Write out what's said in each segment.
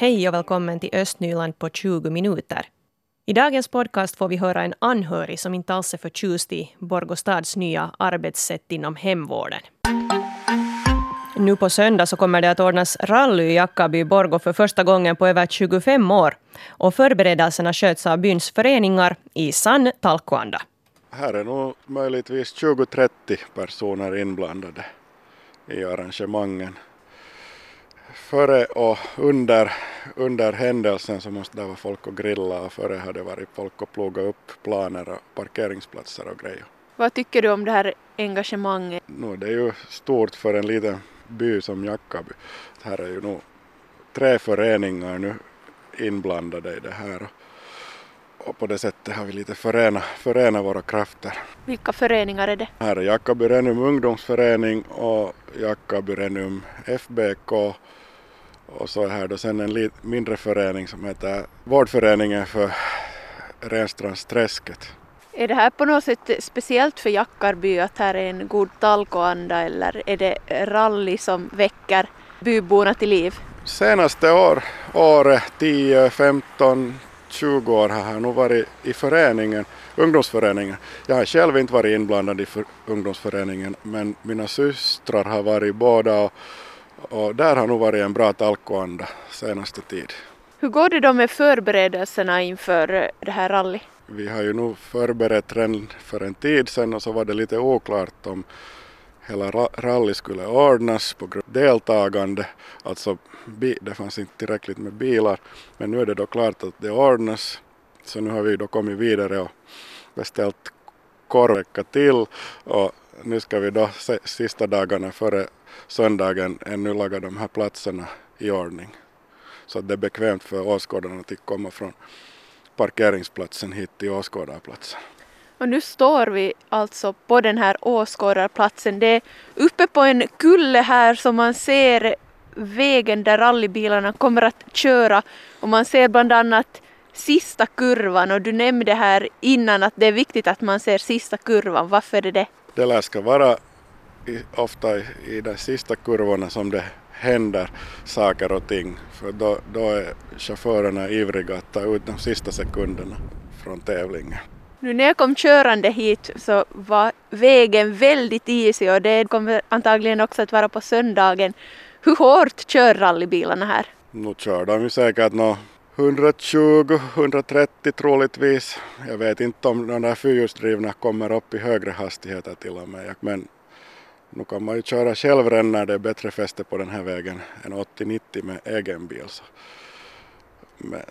Hej och välkommen till Östnyland på 20 minuter. I dagens podcast får vi höra en anhörig som inte alls är förtjust i Borgostads nya arbetssätt inom hemvården. Nu på söndag så kommer det att ordnas rally i Jackaby Borgo för första gången på över 25 år. Och förberedelserna sköts av byns föreningar i sann talkoanda. Här är nog möjligtvis 20-30 personer inblandade i arrangemangen. Före och under, under händelsen så måste det vara folk och grilla och före har det varit folk och ploga upp planer och parkeringsplatser och grejer. Vad tycker du om det här engagemanget? No, det är ju stort för en liten by som Jackaby. Här är ju nog tre föreningar nu inblandade i det här. Och på det sättet har vi lite förena, förena våra krafter. Vilka föreningar är det? Här är Jackaby Renum ungdomsförening och Jackaby Renum FBK. Och så är här då sen en mindre förening som heter Vårdföreningen för Renstrandsträsket. Är det här på något sätt speciellt för Jackarby att här är en god talkoanda eller är det rally som väcker byborna till liv? Senaste år, året 10, 15, 20 år har jag nog varit i föreningen, ungdomsföreningen. Jag har själv inte varit inblandad i för, ungdomsföreningen men mina systrar har varit båda och, och där har nog varit en bra talkoanda senaste tid. Hur går det då med förberedelserna inför det här rallyt? Vi har ju nog förberett redan för en tid sedan och så var det lite oklart om hela rally skulle ordnas på grund av deltagande. Alltså det fanns inte tillräckligt med bilar. Men nu är det då klart att det ordnas. Så nu har vi då kommit vidare och beställt korvvecka till och nu ska vi då sista dagarna före söndagen ännu laga de här platserna i ordning. Så att det är bekvämt för åskådarna att komma från parkeringsplatsen hit till åskådarplatsen. Och nu står vi alltså på den här åskådarplatsen. Det är uppe på en kulle här som man ser vägen där rallybilarna kommer att köra och man ser bland annat sista kurvan och du nämnde här innan att det är viktigt att man ser sista kurvan. Varför är det det? Det lär ska vara ofta i, de sista kurvorna som det händer saker och ting för då, då är chaufförerna ivriga att ta ut de sista sekunderna från tävlingen. Nu när jag kom körande hit så var vägen väldigt isig och det kommer antagligen också att vara på söndagen. Hur hårt kör rallybilarna här? Nu kör de ju säkert nå 120-130 troligtvis. Jag vet inte om de där fyrhjulsdrivna kommer upp i högre hastigheter till och med. Men nu kan man ju köra själv redan när det är bättre fäste på den här vägen än 80-90 med egen bil. Så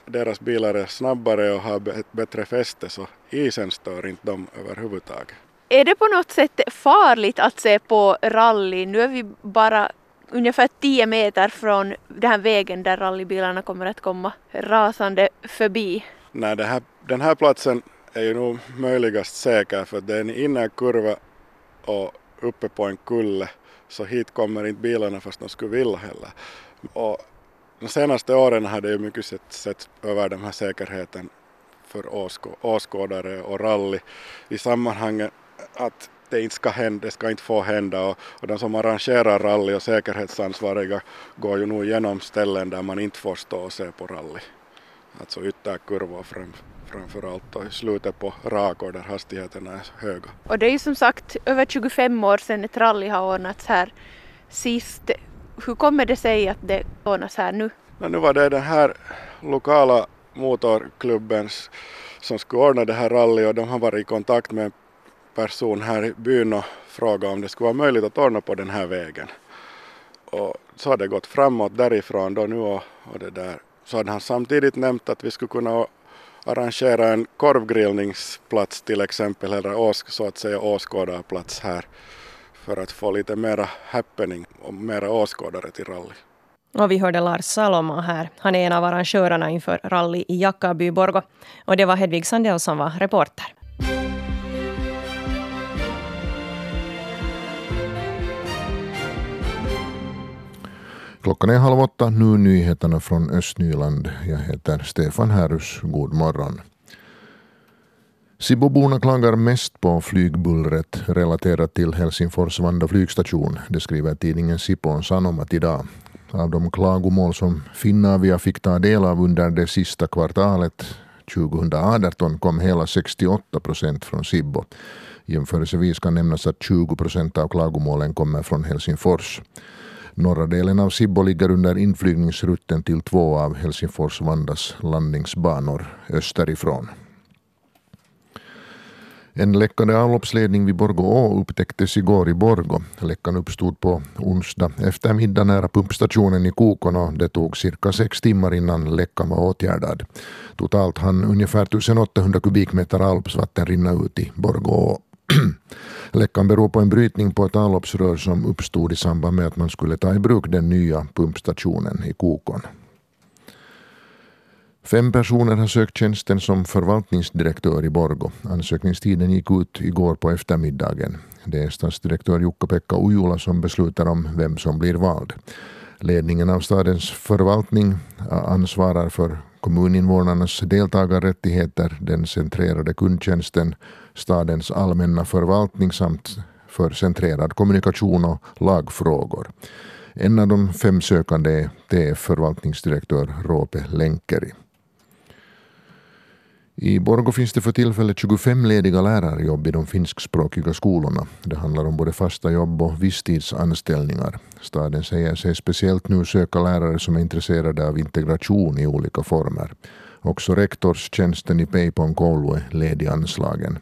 deras bilar är snabbare och har ett bättre fäste så isen stör inte dem överhuvudtaget. Är det på något sätt farligt att se på rally? Nu är vi bara ungefär 10 meter från den här vägen där rallybilarna kommer att komma rasande förbi. Nej, här, den här platsen är ju nog möjligast säker för det är en innerkurva och uppe på en kulle så hit kommer inte bilarna fast de skulle vilja heller. Och de senaste åren har det ju mycket sett, sett över den här säkerheten för åskå, åskådare och rally i sammanhanget att det inte ska hända, det ska inte få hända och, och de som arrangerar rally och säkerhetsansvariga går ju nog igenom ställen där man inte får stå och se på rally. Alltså ytterkurvor fram, framför allt och i slutet på rakor där hastigheterna är höga. Och det är ju som sagt över 25 år sedan ett rally har ordnats här sist. Hur kommer det sig att det ordnas här nu? No, nu var det den här lokala motorklubben som skulle ordna det här rally och de har varit i kontakt med en person här i byn och frågat om det skulle vara möjligt att ordna på den här vägen. Och så har det gått framåt därifrån då nu och, och det där. Så hade han samtidigt nämnt att vi skulle kunna arrangera en korvgrillningsplats till exempel, eller ås, så att säga åskådarplats här för att få lite mera happening och mera åskådare till rally. Och vi hörde Lars Saloma här. Han är en av arrangörerna inför rally i Jackaby Borgo. Och det var Hedvig Sandell som var reporter. Klockan är halv åtta, nu nyheterna från Östnyland. Jag heter Stefan Härus. God morgon. Siboborna klagar mest på flygbullret relaterat till Helsingfors Vanda flygstation. Det skriver tidningen Sipon Sanomat idag. Av de klagomål som Finnavia fick ta del av under det sista kvartalet 2018 kom hela 68 procent från Sibbo. Jämförelsevis kan nämnas att 20 procent av klagomålen kommer från Helsingfors. Norra delen av Sibbo ligger under inflygningsrutten till två av Helsingfors-Vandas landningsbanor österifrån. En läckande avloppsledning vid Borgå å upptäcktes igår i Borgå. Läckan uppstod på onsdag eftermiddag nära pumpstationen i Kokon och det tog cirka sex timmar innan läckan var åtgärdad. Totalt hann ungefär 1800 kubikmeter avloppsvatten rinna ut i Borgå å. Läckan beror på en brytning på ett avloppsrör som uppstod i samband med att man skulle ta i bruk den nya pumpstationen i Kokon. Fem personer har sökt tjänsten som förvaltningsdirektör i Borgo. Ansökningstiden gick ut igår på eftermiddagen. Det är stadsdirektör Jukka-Pekka Ujula som beslutar om vem som blir vald. Ledningen av stadens förvaltning ansvarar för kommuninvånarnas deltagarrättigheter, den centrerade kundtjänsten, stadens allmänna förvaltning samt för centrerad kommunikation och lagfrågor. En av de fem sökande är TF-förvaltningsdirektör Råpe Lenkeri. I Borgå finns det för tillfället 25 lediga lärarjobb i de finskspråkiga skolorna. Det handlar om både fasta jobb och visstidsanställningar. Staden säger sig speciellt nu söka lärare som är intresserade av integration i olika former. Också rektorstjänsten i Peipon koulu är lediganslagen.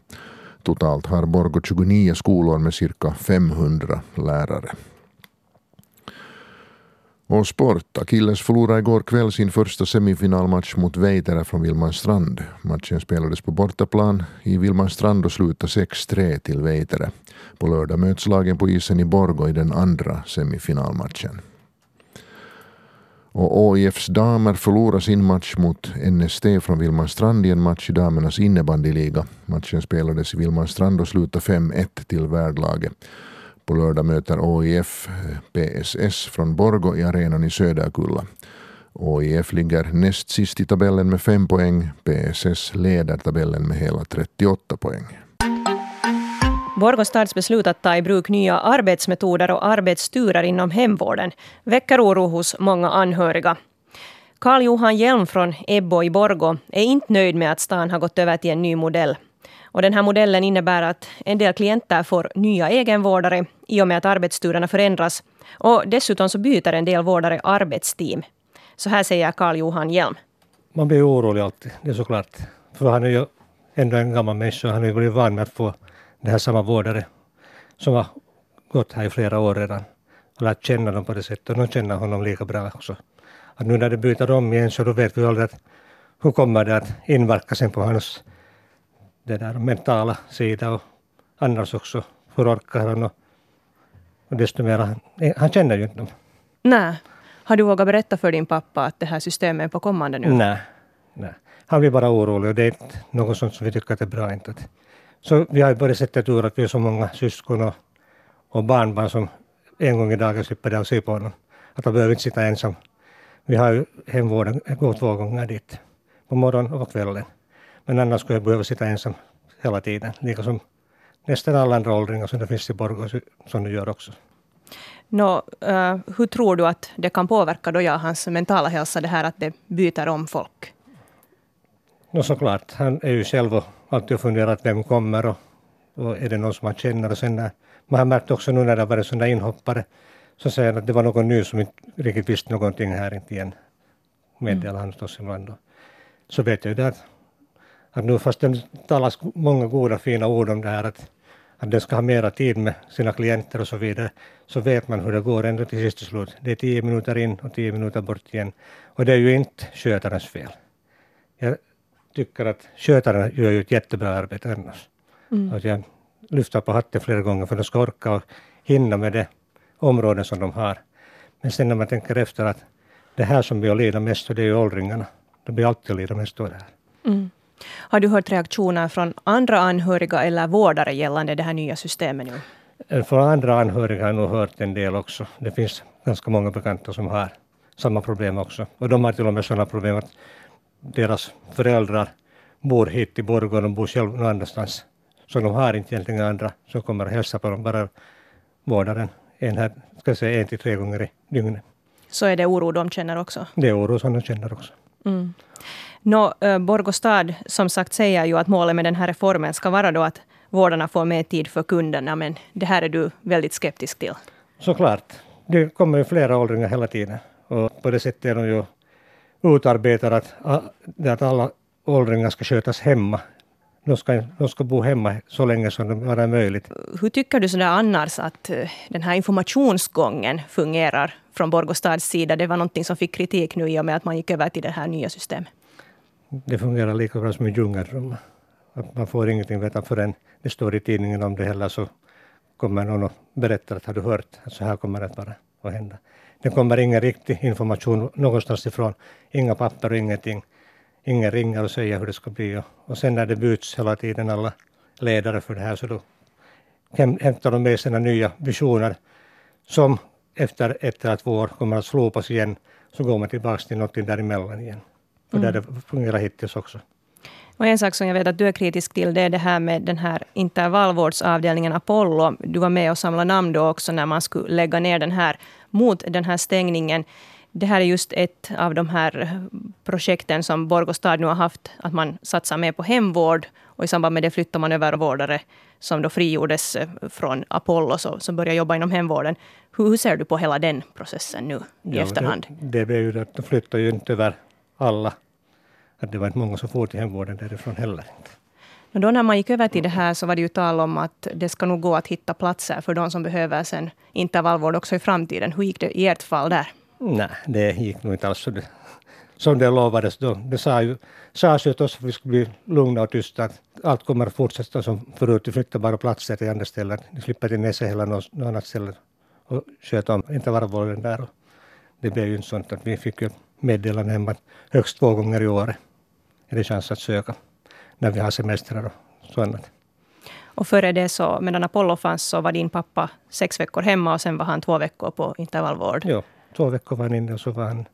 Totalt har Borgå 29 skolor med cirka 500 lärare. Och sport. Akilles förlorade igår kväll sin första semifinalmatch mot Veitere från Vilmanstrand. Matchen spelades på bortaplan i Vilmanstrand och slutade 6-3 till Veitere. På lördag möts lagen på isen i Borgå i den andra semifinalmatchen. Och AIFs damer förlorade sin match mot NST från Vilmanstrand i en match i damernas innebandyliga. Matchen spelades i Vilmanstrand och slutade 5-1 till värdlaget. På lördag möter ÅIF PSS från Borgo i arenan i Söderkulla. ÅIF ligger näst sist i tabellen med 5 poäng. PSS leder tabellen med hela 38 poäng. Borgå stads beslut att ta i bruk nya arbetsmetoder och arbetsturer inom hemvården väcker oro hos många anhöriga. Karl Johan Hjelm från Ebbo i Borgå är inte nöjd med att stan har gått över till en ny modell. Och den här modellen innebär att en del klienter får nya egenvårdare i och med att arbetsturerna förändras. Och dessutom så byter en del vårdare arbetsteam. Så här säger Karl Johan Hjelm. Man blir orolig alltid, det är såklart. För han är ju ändå en gammal människa. Han har ju blivit van med att få den här samma vårdare som har gått här i flera år redan och lärt känna dem på det sättet. Och de känner honom lika bra också. Att nu när det byter om igen så då vet vi aldrig att hur kommer det att inverka sen på hans det där mentala sida och annars också. Hur orkar han och, och desto mer han, han känner ju inte dem. Nej. Har du vågat berätta för din pappa att det här systemet är på kommande nu? Nej. nej. Han blir bara orolig och det är inte något sånt som vi tycker att det är bra. Inte. Så vi har ju bara sett tur att vi är så många syskon och, och barnbarn som en gång i dagen slipper det och se på honom. Att han behöver inte sitta ensam. Vi har ju hemvården, går två gånger dit. På morgonen och på kvällen. Men annars skulle jag behöva sitta ensam hela tiden. Lika som nästan alla andra åldringar som det finns i Borgå som du gör också. Nå, uh, hur tror du att det kan påverka då jag, hans mentala hälsa, det här att det byter om folk? Nå såklart, han är ju själv och alltid funderat vem kommer och, och är det någon som man känner. Och sen när, man har märkt också nu när det har varit sådana inhoppare så säger han att det var någon ny som inte riktigt visste någonting här inte igen. Meddelar han oss ibland. Så vet jag ju det att att nu fast det talas många goda fina ord om det här att, att den ska ha mera tid med sina klienter och så vidare, så vet man hur det går ända till sist slut. Det är tio minuter in och tio minuter bort igen. Och det är ju inte skötarens fel. Jag tycker att skötaren gör ju ett jättebra arbete annars. Mm. Att jag lyfter på hatten flera gånger för att de ska orka och hinna med det områden som de har. Men sen när man tänker efter att det här som blir att lida mest, det är ju åldringarna. De blir alltid lida mest av det här. Mm. Har du hört reaktioner från andra anhöriga eller vårdare gällande det här nya systemet nu? Eh, från andra anhöriga har jag nog hört en del också. Det finns ganska många bekanta som har samma problem också. Och de har till och med sådana problem att deras föräldrar bor hit i Borgå, de bor själva någon annanstans. Så de har inte egentligen andra som kommer och hälsar på dem, bara vårdaren en, här, ska säga, en till tre gånger i dygnet. Så är det oro de känner också? Det är oro som de känner också. Mm. Nå, Borgå stad som sagt säger ju att målet med den här reformen ska vara då att vårdarna får mer tid för kunderna, men det här är du väldigt skeptisk till. Såklart. Det kommer ju flera åldringar hela tiden och på det sättet är de ju utarbetade att, att alla åldringar ska skötas hemma. De ska, de ska bo hemma så länge som det bara är möjligt. Hur tycker du sådär annars att eh, den här informationsgången fungerar från Borgå sida? Det var någonting som fick kritik nu i och med att man gick över till det här nya systemet. Det fungerar lika bra som en djungelrum. Man får ingenting veta förrän det står i tidningen om det heller så kommer någon och berättar att har du hört att så här kommer det att vara och hända. Det kommer ingen riktig information någonstans ifrån. Inga papper och ingenting. Ingen ringer och säger hur det ska bli. Och sen när det byts hela tiden alla ledare för det här så då hämtar de med sina nya visioner som efter ett eller två år kommer att slopas igen. Så går man tillbaka till något däremellan igen. För mm. där det fungerar hittills också. Och en sak som jag vet att du är kritisk till, det är det här med den här intervallvårdsavdelningen Apollo. Du var med och samlade namn då också när man skulle lägga ner den här mot den här stängningen. Det här är just ett av de här projekten som Borgå stad nu har haft, att man satsar mer på hemvård. Och i samband med det flyttar man över vårdare som då frigjordes eh, från Apollo, så, som börjar jobba inom hemvården. Hur, hur ser du på hela den processen nu i ja, efterhand? Det, det, ju, de flyttar ju inte över alla. Att det var inte många som får till hemvården därifrån heller. Men då när man gick över till det här så var det ju tal om att det ska nog gå att hitta platser för de som behöver sen intervallvård också i framtiden. Hur gick det i ert fall där? Nej, det gick nog inte alls så det, som det lovades då. Det sa ju, sades ju till oss att vi skulle bli lugna och tysta. Att allt kommer att fortsätta som förut. Vi flyttar bara platser till andra ställen. Vi slipper till Nässe eller något, något annat ställe och sköta om intervallvården där. Och det blev ju inte sånt att vi fick ju meddelande hem att högst två gånger i året är det chans att söka när vi har semestrar och sådant. Och före det, så, medan Apollo fanns, så var din pappa sex veckor hemma och sen var han två veckor på intervallvård? Ja, två veckor var han inne och så var han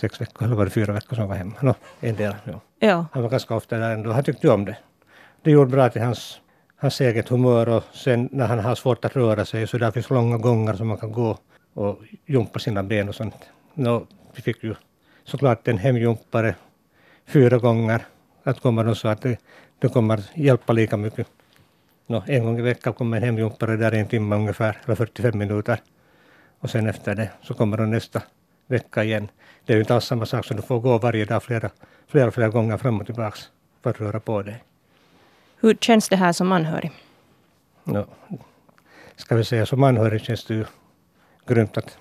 sex veckor, eller var det fyra veckor som var hemma? No, en del, ja. ja. Han var ganska ofta där ändå. Han tyckte om det. Det gjorde bra till hans, hans eget humör och sen när han har svårt att röra sig så där finns långa gångar som man kan gå och jumpa sina ben och sånt. No, vi fick ju såklart en hemjumpare fyra gånger. Att kommer de så att det, det kommer hjälpa lika mycket. No, en gång i veckan kommer en hemjumpare där i en timme ungefär, eller 45 minuter. Och sen efter det så kommer de nästa vecka igen. Det är ju inte alls samma sak som du får gå varje dag flera, flera, flera gånger fram och tillbaka för att röra på dig. Hur känns det här som anhörig? No, ska vi säga som anhörig känns det ju grymt att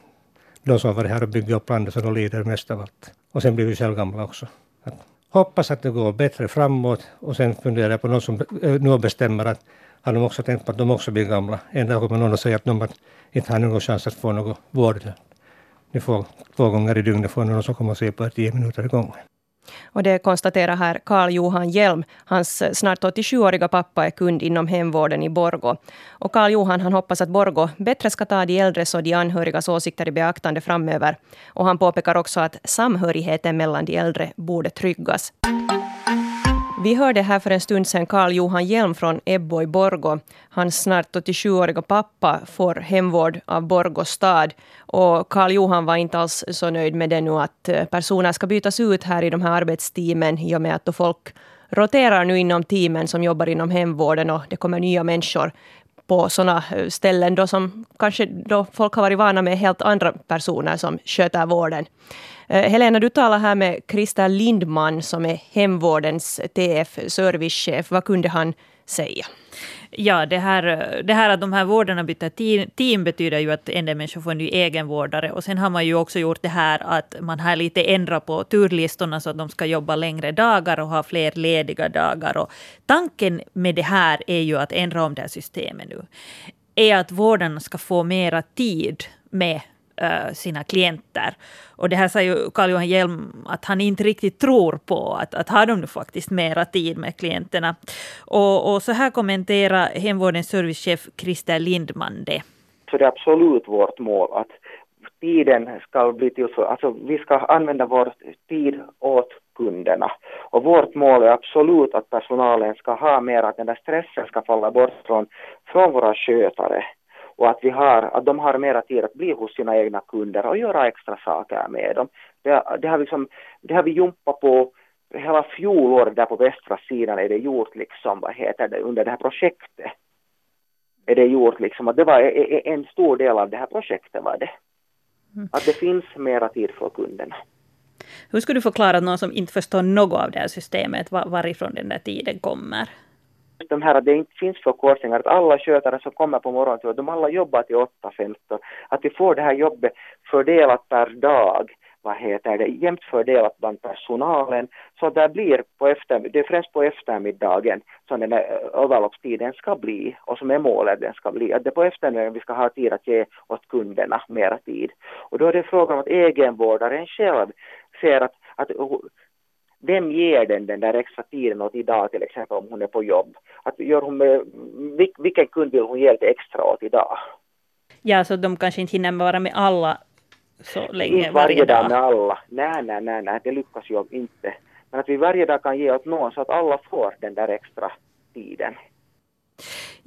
de som har varit här och byggt upp landet så de lider mest av allt. Och sen blir vi själva gamla också. Att hoppas att det går bättre framåt och sen funderar jag på någon som eh, nu bestämmer att har de också tänkt på att de också blir gamla. En dag kommer någon att säga att de inte har någon chans att få någon vård. Ni får två gånger i dygnet får någon som kommer och ser på er tio minuter i gången. Och det konstaterar här Karl Johan Hjelm. Hans eh, snart 87-åriga pappa är kund inom hemvården i Borgo. Och Karl Johan han hoppas att Borgo bättre ska ta de äldres och de anhörigas åsikter i beaktande framöver. Och han påpekar också att samhörigheten mellan de äldre borde tryggas. Vi hörde här för en stund sedan Karl Johan Hjelm från Ebbo i Borgo. Hans snart 87-åriga pappa får hemvård av Borgå stad. Och Karl Johan var inte alls så nöjd med det nu att eh, personer ska bytas ut här i de här arbetsteamen i och med att då folk roterar nu inom teamen som jobbar inom hemvården och det kommer nya människor på sådana eh, ställen då som kanske då folk har varit vana med helt andra personer som sköter vården. Eh, Helena, du talar här med Krista Lindman som är hemvårdens TF servicechef. Vad kunde han säga? Ja, det här, det här att de här vårdarna byter team betyder ju att en del människor får en ny egenvårdare. Och sen har man ju också gjort det här att man har lite ändrat på turlistorna så att de ska jobba längre dagar och ha fler lediga dagar. Och tanken med det här är ju att ändra om det här systemet nu. Är att vårdarna ska få mera tid med Eh, sina klienter. Och det här säger ju Carl Johan Hjelm att han inte riktigt tror på, att, att har de nu faktiskt mera tid med klienterna. Och, och så här kommenterar hemvårdens servicechef Christer Lindman det. Så det är absolut vårt mål att tiden ska bli till så, alltså vi ska använda vår tid åt kunderna. Och vårt mål är absolut att personalen ska ha mer, att den där stressen ska falla bort från, från våra skötare och att, vi har, att de har mera tid att bli hos sina egna kunder och göra extra saker med dem. Det, det, har, liksom, det har vi jumpat på hela fjolåret där på västra sidan är det gjort liksom, vad heter det, under det här projektet. Är det gjort liksom, att det var en stor del av det här projektet var det. Mm. Att det finns mera tid för kunderna. Hur skulle du förklara någon som inte förstår något av det här systemet, varifrån den där tiden kommer? De här att det inte finns förkortningar, att alla skötare som kommer på morgonen, de alla jobbar till 8.15, att vi får det här jobbet fördelat per dag vad heter det, jämnt fördelat bland personalen. Så det blir på efter, det är främst på eftermiddagen som den där eh, överloppstiden ska bli och som är målet den ska bli. Att det är på eftermiddagen vi ska ha tid att ge åt kunderna mera tid. Och då är det frågan om att egenvårdaren själv ser att, att vem ger den den där extra tiden åt idag till exempel om hon är på jobb? Att gör hon med, vilken kund vill hon ge lite extra åt idag? Ja, så de kanske inte hinner vara med alla så länge inte varje, varje dag med alla. Nej, nej, nej, nej, det lyckas ju inte. Men att vi varje dag kan ge åt någon så att alla får den där extra tiden.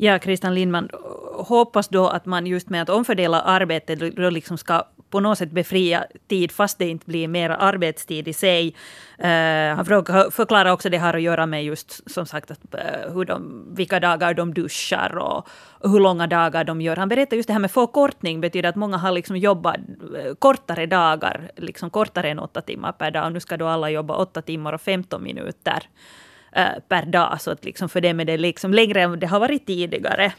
Ja, Christian Lindman, hoppas då att man just med att omfördela arbetet då liksom ska på något sätt befria tid fast det inte blir mer arbetstid i sig. Uh, han förklarar också det här att göra med just som sagt att, uh, hur de, vilka dagar de duschar och, och, hur långa dagar de gör. Han berättar just det här med förkortning betyder att många har liksom jobbat uh, kortare dagar, liksom kortare än åtta timmar per dag. Och nu ska då alla jobba åtta timmar och 15 minuter Eh, per dag. Så att liksom för dem är det liksom längre än det har varit tidigare.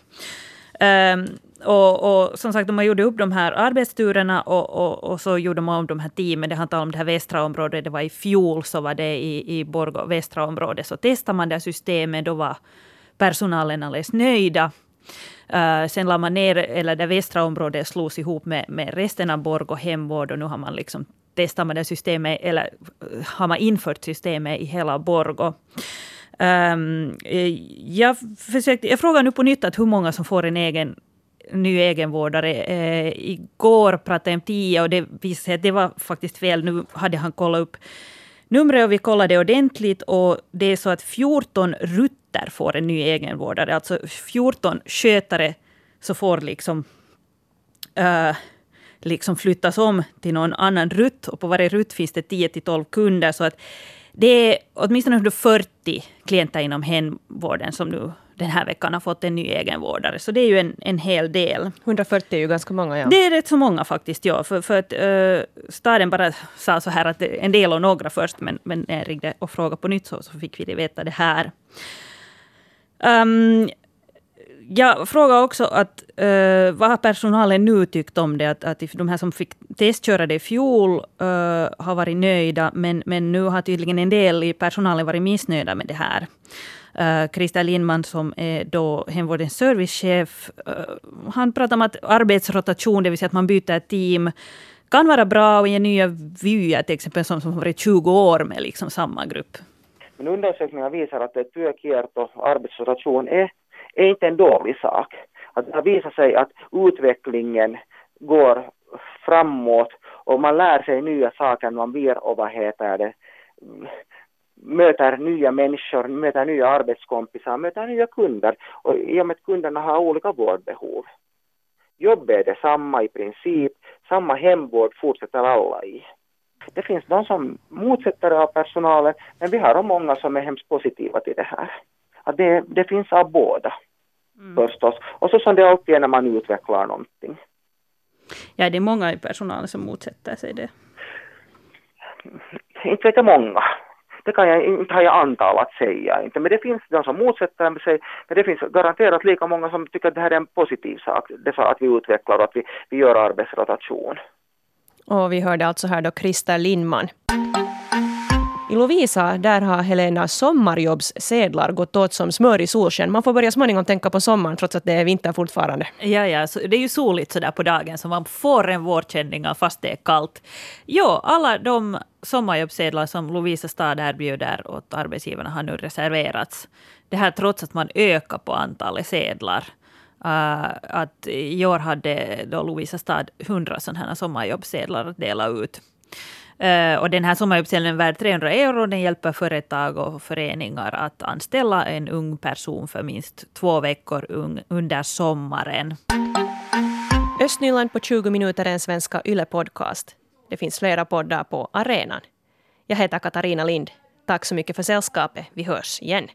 Um, och, och, som sagt, man gjorde upp de här arbetsturerna och, och, och, så gjorde man om de här teamen. Det handlar om det här västra området. Det var i fjol så var det i, i Borgå västra området. Så testade man det systemet. Då var personalen alldeles nöjda. Uh, sen la man ner, eller det västra området slogs ihop med, med resten av Borgå hemvård och nu har man liksom testat med det systemet, eller eh, har man infört systemet i hela Borgå. Um, jag, försökte, jag frågar nu på nytt att hur många som får en egen ny egenvårdare. Uh, igår pratade jag om tio och det visade sig att det var faktiskt fel. Nu hade han kollat upp numret och vi kollade ordentligt och det är så att 14 rutter får en ny egenvårdare. Alltså 14 skötare så får liksom, uh, liksom flyttas om till någon annan rutt och på varje rutt finns det 10 till 12 kunder. Så att det är åtminstone 140 klienter inom hemvården som nu den här veckan har fått en ny egenvårdare. Så det är ju en, en hel del. 140 är ju ganska många. Ja. Det är rätt så många faktiskt. Ja. För, för att uh, staden bara sa så här att en del och några först, men, men när jag ringde och frågade på nytt så, så fick vi veta det här. Um, jag frågade också att uh, vad har personalen nu tyckt om det? Att, att de här som fick testköra det i fjol uh, har varit nöjda, men, men nu har tydligen en del i personalen varit missnöjda med det här. Uh, Christer Lindman som är då hemvårdens servicechef, uh, han pratar om att arbetsrotation, det vill säga att man byter team, kan vara bra och ge nya vyer, till exempel som, som har varit 20 år med liksom samma grupp. Men undersökningar visar att ett työkiert arbetsrotation är, är inte en dålig sak. Att det har visat sig att utvecklingen går framåt och man lär sig nya saker, man blir och vad heter det, möter nya människor, möter nya arbetskompisar, möter nya kunder. Och i och med att kunderna har olika vårdbehov. Jobbet är detsamma i princip, samma hemvård fortsätter alla i. Det finns de som motsätter av personalen, men vi har många som är hemskt positiva till det här. Att det, det finns av båda, mm. förstås. Och så som det alltid är när man utvecklar någonting. Ja, det är många i personalen som motsätter sig det. Inte vet jag många det kan jag inte ha antal att säga inte, men det finns de som motsätter sig, men det finns garanterat lika många som tycker att det här är en positiv sak, det så att vi utvecklar och att vi, vi gör arbetsrotation. Och vi hörde alltså här då Christer Lindman. I Lovisa där har Helena sommarjobbssedlar gått åt som smör i solsken. Man får börja småningom tänka på sommaren trots att det är vinter fortfarande. Ja, ja, så det är ju soligt sådär på dagen så man får en vårkänning fast det är kallt. Jo, alla de sommarjobbssedlar som Lovisa stad erbjuder åt arbetsgivarna har nu reserverats. Det här trots att man ökar på antalet sedlar. Uh, att I år hade då Lovisa stad 100 sådana här sommarjobbssedlar att dela ut. Eh, och den här sommaruppställningen är värd 300 euro. Den hjälper företag och föreningar att anställa en ung person för minst två veckor under sommaren. Östnyland på 20 minuter är en svenska YLE-podcast. Det finns flera poddar på arenan. Jag heter Katarina Lind. Tack så mycket för sällskapet. Vi hörs igen.